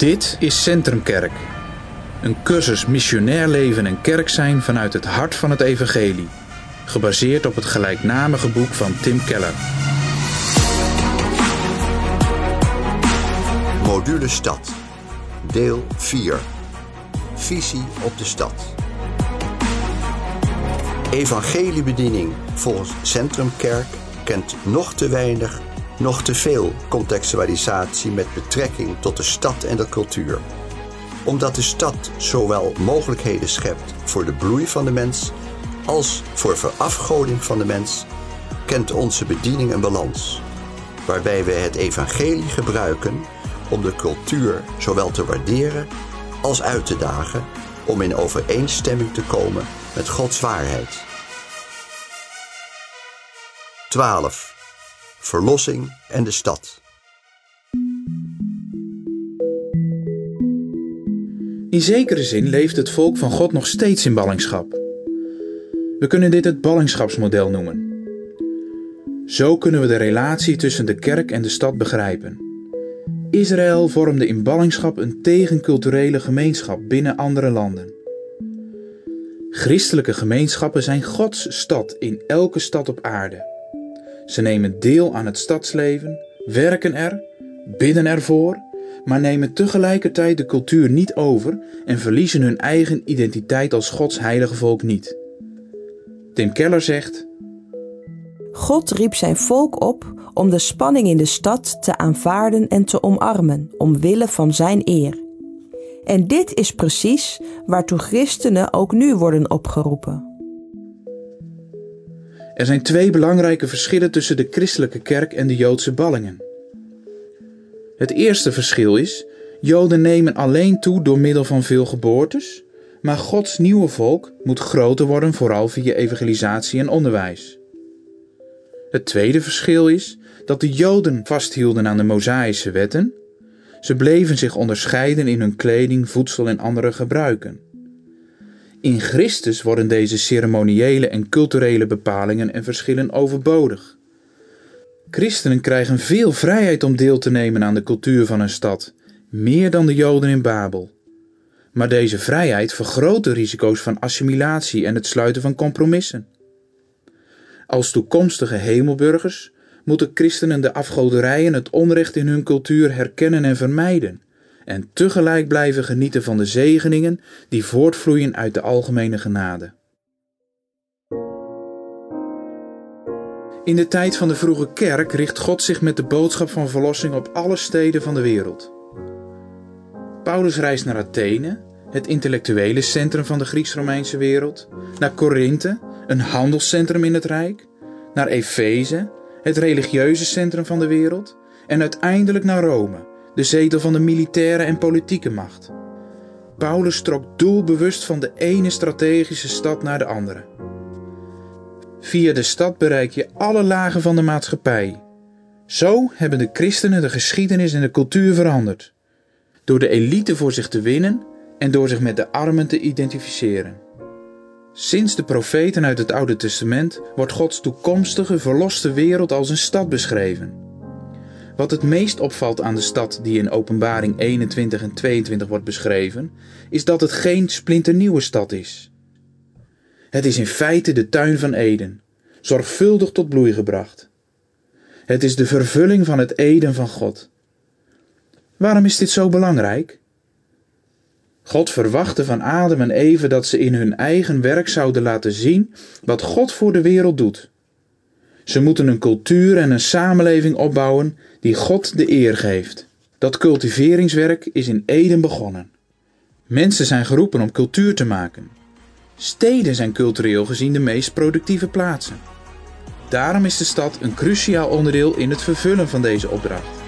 Dit is Centrumkerk. Een cursus missionair leven en kerk zijn vanuit het hart van het evangelie. Gebaseerd op het gelijknamige boek van Tim Keller. Module Stad. Deel 4. Visie op de stad. Evangeliebediening volgens Centrumkerk kent nog te weinig, nog te veel contextualisatie met betrekking tot de stad en de cultuur. Omdat de stad zowel mogelijkheden schept voor de bloei van de mens als voor verafgoding van de mens, kent onze bediening een balans, waarbij wij het evangelie gebruiken om de cultuur zowel te waarderen als uit te dagen om in overeenstemming te komen met Gods waarheid. 12. Verlossing en de stad. In zekere zin leeft het volk van God nog steeds in ballingschap. We kunnen dit het ballingschapsmodel noemen. Zo kunnen we de relatie tussen de kerk en de stad begrijpen. Israël vormde in ballingschap een tegenculturele gemeenschap binnen andere landen. Christelijke gemeenschappen zijn Gods stad in elke stad op aarde. Ze nemen deel aan het stadsleven, werken er, bidden ervoor, maar nemen tegelijkertijd de cultuur niet over en verliezen hun eigen identiteit als Gods heilige volk niet. Tim Keller zegt: God riep zijn volk op om de spanning in de stad te aanvaarden en te omarmen, omwille van zijn eer. En dit is precies waartoe christenen ook nu worden opgeroepen. Er zijn twee belangrijke verschillen tussen de christelijke kerk en de Joodse ballingen. Het eerste verschil is: Joden nemen alleen toe door middel van veel geboortes, maar Gods nieuwe volk moet groter worden, vooral via evangelisatie en onderwijs. Het tweede verschil is dat de Joden vasthielden aan de Mosaïsche wetten. Ze bleven zich onderscheiden in hun kleding, voedsel en andere gebruiken. In Christus worden deze ceremoniële en culturele bepalingen en verschillen overbodig. Christenen krijgen veel vrijheid om deel te nemen aan de cultuur van een stad, meer dan de Joden in Babel. Maar deze vrijheid vergroot de risico's van assimilatie en het sluiten van compromissen. Als toekomstige hemelburgers moeten christenen de afgoderij en het onrecht in hun cultuur herkennen en vermijden, en tegelijk blijven genieten van de zegeningen die voortvloeien uit de algemene genade. In de tijd van de vroege kerk richt God zich met de boodschap van verlossing op alle steden van de wereld. Paulus reist naar Athene, het intellectuele centrum van de Grieks-Romeinse wereld, naar Korinthe, een handelscentrum in het Rijk, naar Efeze, het religieuze centrum van de wereld, en uiteindelijk naar Rome, de zetel van de militaire en politieke macht. Paulus trok doelbewust van de ene strategische stad naar de andere. Via de stad bereik je alle lagen van de maatschappij. Zo hebben de christenen de geschiedenis en de cultuur veranderd. Door de elite voor zich te winnen en door zich met de armen te identificeren. Sinds de profeten uit het Oude Testament wordt Gods toekomstige verloste wereld als een stad beschreven. Wat het meest opvalt aan de stad die in Openbaring 21 en 22 wordt beschreven, is dat het geen splinternieuwe stad is. Het is in feite de tuin van Eden, zorgvuldig tot bloei gebracht. Het is de vervulling van het Eden van God. Waarom is dit zo belangrijk? God verwachtte van Adam en Eve dat ze in hun eigen werk zouden laten zien wat God voor de wereld doet. Ze moeten een cultuur en een samenleving opbouwen die God de eer geeft. Dat cultiveringswerk is in Eden begonnen. Mensen zijn geroepen om cultuur te maken. Steden zijn cultureel gezien de meest productieve plaatsen. Daarom is de stad een cruciaal onderdeel in het vervullen van deze opdracht.